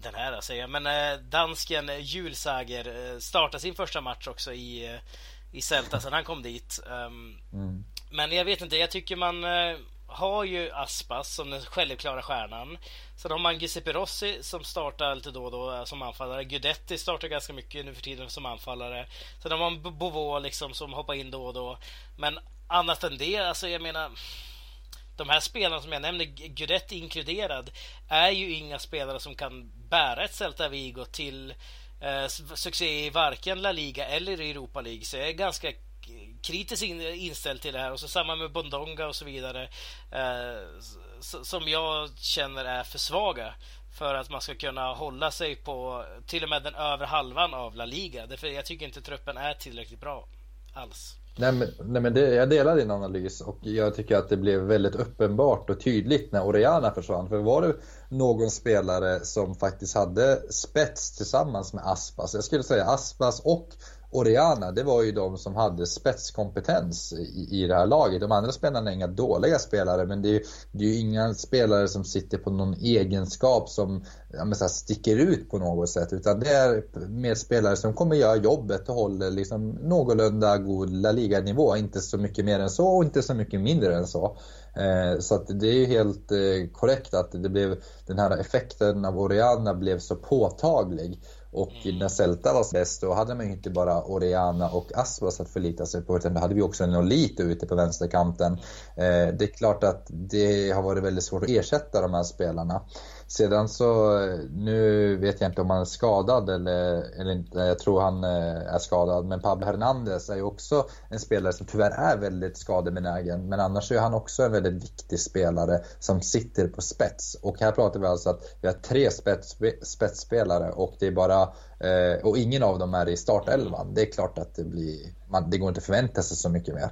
den här säger jag, men dansken Julsager starta sin första match också i, i Celta sen han kom dit. Um, mm. Men jag vet inte, jag tycker man har ju Aspas som den självklara stjärnan. Sen har man Giuseppe Rossi som startar lite då och då eh, som anfallare. Gudetti startar ganska mycket nu för tiden som anfallare. Sen har man Bovo liksom som hoppar in då och då. Men annat än det, alltså jag menar de här spelarna som jag nämnde, Gudetti inkluderad, är ju inga spelare som kan bära ett Celta Vigo till eh, succé i varken La Liga eller Europa League. Så jag är ganska kritiskt inställd till det här och så samma med Bondonga och så vidare eh, som jag känner är för svaga för att man ska kunna hålla sig på till och med den övre halvan av La Liga. Därför jag tycker inte truppen är tillräckligt bra alls. Nej men, nej, men det, jag delar din analys och jag tycker att det blev väldigt uppenbart och tydligt när Oriana försvann. För var det någon spelare som faktiskt hade spets tillsammans med Aspas, jag skulle säga Aspas och Oriana, det var ju de som hade spetskompetens i, i det här laget. De andra spelarna är inga dåliga spelare, men det är ju, det är ju inga spelare som sitter på någon egenskap som ja, men så här, sticker ut på något sätt. Utan det är mer spelare som kommer göra jobbet och håller liksom någorlunda god La Liga-nivå. Inte så mycket mer än så och inte så mycket mindre än så. Eh, så att det är ju helt eh, korrekt att det blev, den här effekten av Oriana blev så påtaglig. Och mm. när Celta var bäst då hade man ju inte bara Oriana och Aspas att förlita sig på utan då hade vi också en Olito ute på vänsterkanten. Eh, det är klart att det har varit väldigt svårt att ersätta de här spelarna. Sedan så, nu vet jag inte om han är skadad eller, eller inte, jag tror han eh, är skadad. Men Pablo Hernandez är ju också en spelare som tyvärr är väldigt skadebenägen. Men annars är han också en väldigt viktig spelare som sitter på spets. Och här pratar vi alltså att vi har tre spets, spetsspelare och det är bara eh, och ingen av dem är i startelvan. Det är klart att det blir, man, det går inte att förvänta sig så mycket mer.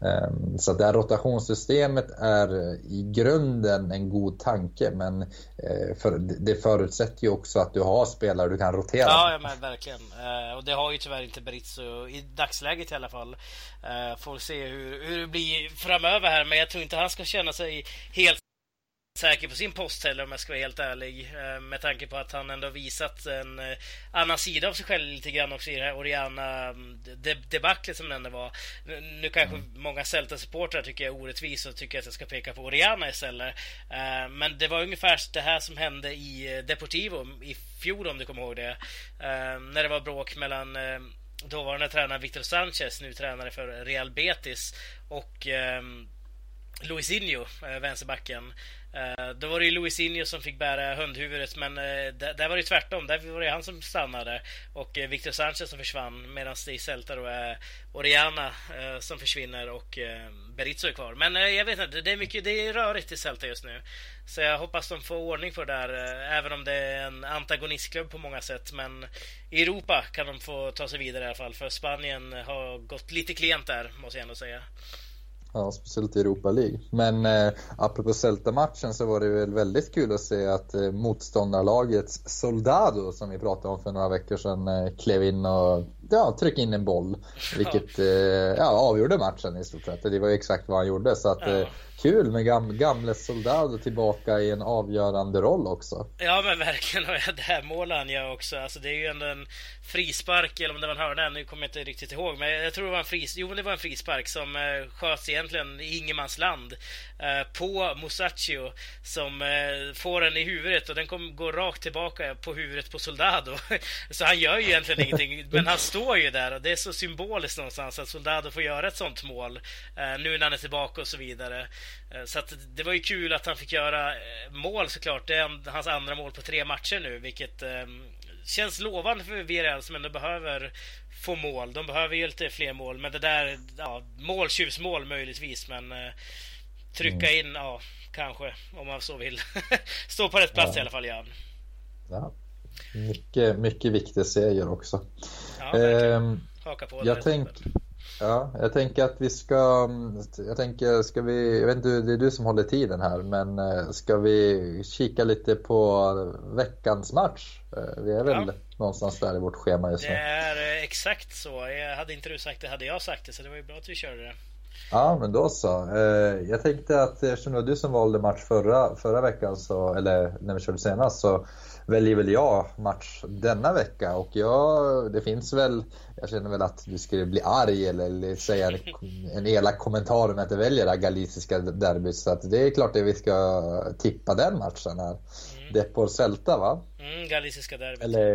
Ehm, så det här rotationssystemet är i grunden en god tanke men eh, för, det förutsätter ju också att du har spelare du kan rotera. Ja, ja men verkligen. Eh, och det har ju tyvärr inte Berizzo i dagsläget i alla fall. Eh, får se hur, hur det blir framöver här men jag tror inte han ska känna sig helt säker på sin post heller om jag ska vara helt ärlig. Eh, med tanke på att han ändå visat en eh, annan sida av sig själv lite grann också i det här Oriana-debaclet mm, som det ändå var. Nu kanske mm. många Celta-supportrar tycker jag är orättvis och tycker att jag ska peka på Oriana istället. Eh, men det var ungefär det här som hände i Deportivo i fjol om du kommer ihåg det. När det var bråk mellan dåvarande tränare Victor Sanchez, nu tränare för Real Betis och Luisinho, vänsterbacken. Eh, då var det ju Luisinho som fick bära hundhuvudet men eh, där, var det tvärtom. Där var det han som stannade och eh, Victor Sanchez som försvann medan det i Celta då är Oriana som försvinner och Berizzo är kvar. Men jag vet inte, det är mycket, det är rörigt i Celta just nu. Så jag hoppas de får ordning på det där även om det är en antagonistklubb på många sätt. Men i Europa kan de få ta sig vidare i alla fall för Spanien har gått lite klent där måste jag ändå säga. Ja, speciellt i Europa League. Men eh, apropå Celta-matchen så var det väl väldigt kul att se att eh, motståndarlagets Soldado som vi pratade om för några veckor sedan eh, klev in och ja, tryckte in en boll. Vilket eh, ja, avgjorde matchen i stort sett. Det var ju exakt vad han gjorde. Så att, ja. Eh, kul med gam gamle Soldado tillbaka i en avgörande roll också. Ja men verkligen. Och det här målet han gör också. Alltså, det är ju ändå en frispark, eller om det var en hörna, nu kommer jag inte riktigt ihåg. Men jag tror det var en, fris jo, det var en frispark som eh, sköts egentligen i ingenmansland eh, på Musacchio som eh, får den i huvudet och den kom, går rakt tillbaka på huvudet på Soldado. så han gör ju egentligen ingenting, men han står ju där och det är så symboliskt någonstans att Soldado får göra ett sånt mål eh, nu när han är tillbaka och så vidare. Eh, så det var ju kul att han fick göra eh, mål såklart. Det är hans andra mål på tre matcher nu, vilket ehm, känns lovande för Villarreal som ändå behöver få mål. De behöver ju lite fler mål, men det där, ja, mål, tjuvsmål möjligtvis, men trycka mm. in, ja, kanske, om man så vill. Stå på rätt plats ja. i alla fall, Jan. Ja. Mycket, mycket viktig seger också. Ja, ehm, Haka på jag tänk, Ja, jag tänker att vi ska, jag tänker, ska vi, jag vet inte, det är du som håller tiden här, men eh, ska vi kika lite på veckans match? Eh, vi är väl ja. någonstans där i vårt schema just nu. Det är eh, exakt så. Jag hade inte du sagt det hade jag sagt det, så det var ju bra att vi körde det. Ja, men då så. Jag tänkte att eftersom det var du som valde match förra, förra veckan, så, eller när vi körde senast, så väljer väl jag match denna vecka. Och jag, det finns väl, jag känner väl att du skulle bli arg eller säga en, en elak kommentar om jag inte väljer det galiciska derbyt. Så att det är klart att vi ska tippa den matchen här. Mm. Depor Celta va? Mm, galiciska derbyt. Eller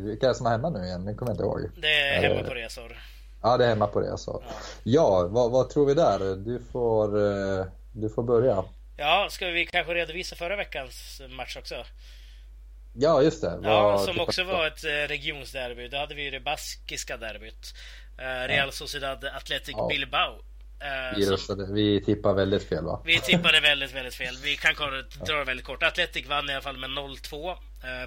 vilka är det som är hemma nu igen? Det kommer jag inte ihåg. Det är hemma på resor. Ja, det är hemma på resor. Ja, ja vad, vad, tror vi där? Du får, eh, du får börja. Ja, ska vi kanske redovisa förra veckans match också? Ja, just det. Ja, som också var ett eh, regionsderby. Då hade vi det baskiska derbyt. Eh, Real Sociedad Athletic ja. Bilbao. Vi, röstade, vi tippade väldigt fel va? Vi tippade väldigt, väldigt fel. Vi kan dra det väldigt kort. Athletic vann i alla fall med 0-2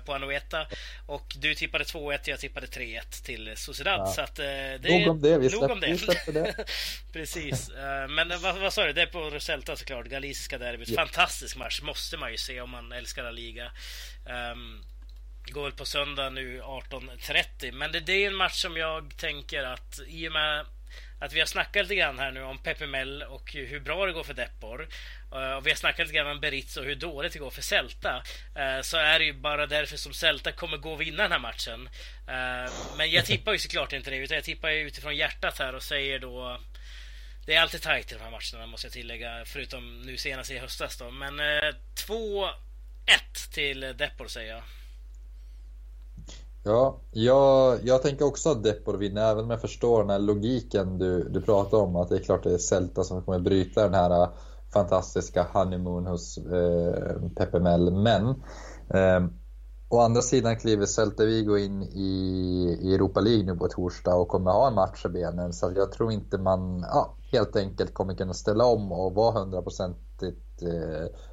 på Anoeta. Och du tippade 2-1, jag tippade 3-1 till Sociedad. Ja. Så att, det nog om det, vi vi släppte det. Precis. Men vad, vad sa du? Det är på Roselta såklart, galiciska derbyt. Ja. Fantastisk match, måste man ju se om man älskar La Liga. Um, går väl på söndag nu 18.30. Men det, det, är en match som jag tänker att i och med att vi har snackat lite grann här nu om Pepe Mel och hur bra det går för Depor. Eh, och vi har snackat lite grann om Beritz och hur dåligt det går för Celta. Eh, så är det ju bara därför som Celta kommer gå och vinna den här matchen. Eh, men jag tippar ju såklart inte det, utan jag tippar ju utifrån hjärtat här och säger då det är alltid tajt i de här matcherna måste jag tillägga, förutom nu senast i höstas då. Men 2 1 till Depor säger jag. Ja, jag, jag tänker också att Depor vinner, även om jag förstår den här logiken du, du pratar om. Att det är klart det är Celta som kommer bryta den här äh, fantastiska honeymoon hos eh, Pepe Mel. Men eh, Å andra sidan kliver Celta Vigo in i, Europa League nu på torsdag och kommer ha en match i benen. Så jag tror inte man ja, helt enkelt kommer kunna ställa om och vara hundraprocentigt eh,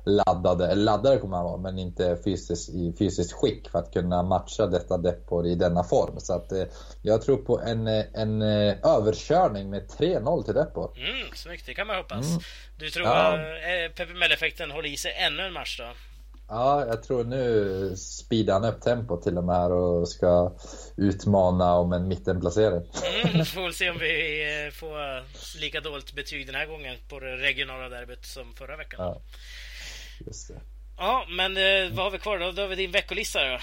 laddade. Eller laddade kommer man vara, men inte fysiskt, i fysiskt skick för att kunna matcha detta Depor i denna form. Så att, eh, jag tror på en, en eh, överkörning med 3-0 till Depor. Mm, snyggt, det kan man hoppas. Mm. Du tror ja. att Pepe Mel-effekten håller i sig ännu en match då? Ja, jag tror nu speedar han upp tempot till och med här och ska utmana om en mittenplacering. Mm, får väl se om vi eh, får lika dåligt betyg den här gången på det regionala derbyt som förra veckan. Ja, just det. Ja, men eh, vad har vi kvar då? Då har vi din veckolista då,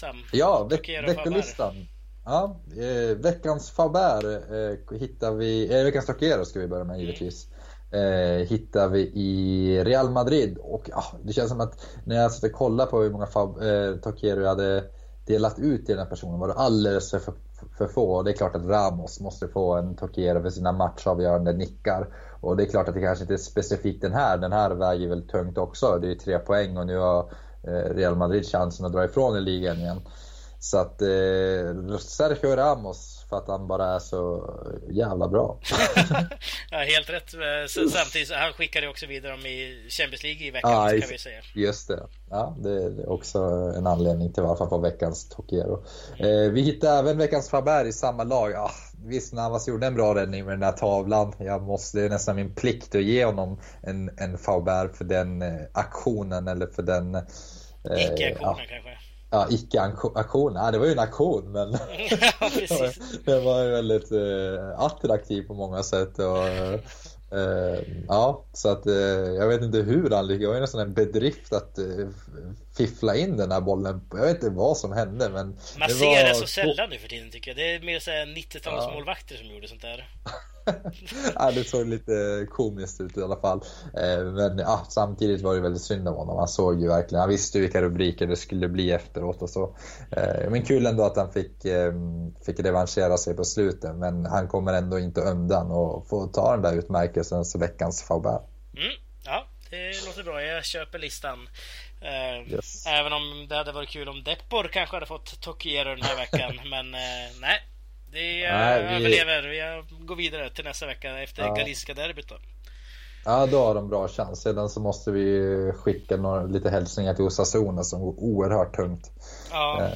Sam. Ja, veck veckolistan. Ja, eh, veckans Faber eh, hittar vi, eh, veckans Tokero ska vi börja med givetvis. Eh, hittar vi i Real Madrid. Och ah, det känns som att när jag satt och kollade på hur många eh, Tokero jag hade delat ut till den här personen var det alldeles för, för, för få. Och det är klart att Ramos måste få en Tokero för sina matchavgörande nickar. Och det är klart att det kanske inte är specifikt den här. Den här väger väl tungt också. Det är ju tre poäng och nu har eh, Real Madrid chansen att dra ifrån i ligan igen. Så att eh, Sergio Ramos för att han bara är så jävla bra. ja, helt rätt. Samtidigt, han skickade också vidare dem i Champions League i veckan, ja, kan vi säga. Just det. Ja, det är också en anledning till varför han får veckans Tokero. Mm. Eh, vi hittade även veckans Faber i samma lag. Ja, visst, Navas gjorde en bra räddning med den här tavlan. Jag måste, det är nästan min plikt att ge honom en, en Faber för den eh, aktionen eller för den... Eh, Icke-aktionen ja. kanske? Ja, icke-aktion. Nej, det var ju en aktion men ja, den var ju väldigt eh, attraktiv på många sätt. Och, eh, ja, så att eh, jag vet inte hur han lyckades. Det var ju nästan en bedrift att eh, fiffla in den här bollen. Jag vet inte vad som hände men Man det ser var... det så sällan nu för tiden tycker jag. Det är mer 90-talsmålvakter ja. som gjorde sånt där. ja, det såg lite komiskt ut i alla fall. Eh, men ja, samtidigt var det väldigt synd om honom. Han såg ju verkligen, han visste ju vilka rubriker det skulle bli efteråt och så. Eh, men kul ändå att han fick, eh, fick revanschera sig på slutet. Men han kommer ändå inte undan och får ta den där utmärkelsen som veckans Faubert. Mm, ja, det låter bra. Jag köper listan. Yes. Även om det hade varit kul om Deppor kanske hade fått Tokiero den här veckan. men nej, det Nej, vi... överlever. Vi går vidare till nästa vecka efter ja. Galiciska derbyt då. Ja, då har de bra chans. Sedan så måste vi skicka några, lite hälsningar till Osasuna som går oerhört tungt. Ja. Eh,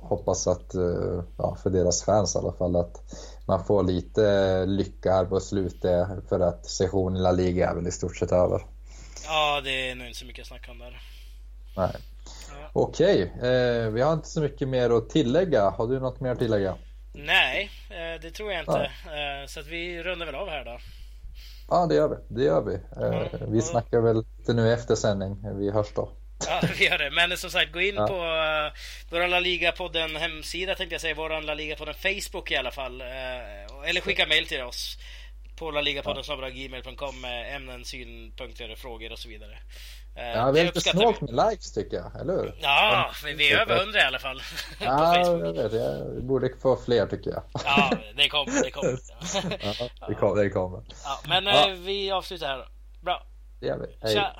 hoppas att, eh, ja, för deras fans i alla fall, att man får lite lycka här på slutet för att sessionen i La Liga är väl i stort sett över. Ja, det är nog inte så mycket att snacka om där. Nej. Ja. Okej, eh, vi har inte så mycket mer att tillägga. Har du något mer att tillägga? Nej, eh, det tror jag inte. Nej. Eh, så att vi rundar väl av här då. Ja, det gör vi. Det gör vi. Mm. Vi snackar väl lite nu efter sändning. Vi hörs då. Ja, vi gör det. Men som sagt, gå in ja. på uh, vår La Liga-podden hemsida tänkte jag säga, vår La Liga-podden Facebook i alla fall. Uh, eller skicka mail till oss på laligapodden ja. gmail.com med ämnen, synpunkter, frågor och så vidare. Uh, ja, vi är lite snålt med likes tycker jag, eller hur? Ja, men vi är över hundra i alla fall. ja, jag vet. Vi borde få fler tycker jag. ja, det kommer. Det kommer. ja, det kommer. Det kommer. Ja, men ja. vi avslutar här. Bra. Det gör vi. Hej. Tja.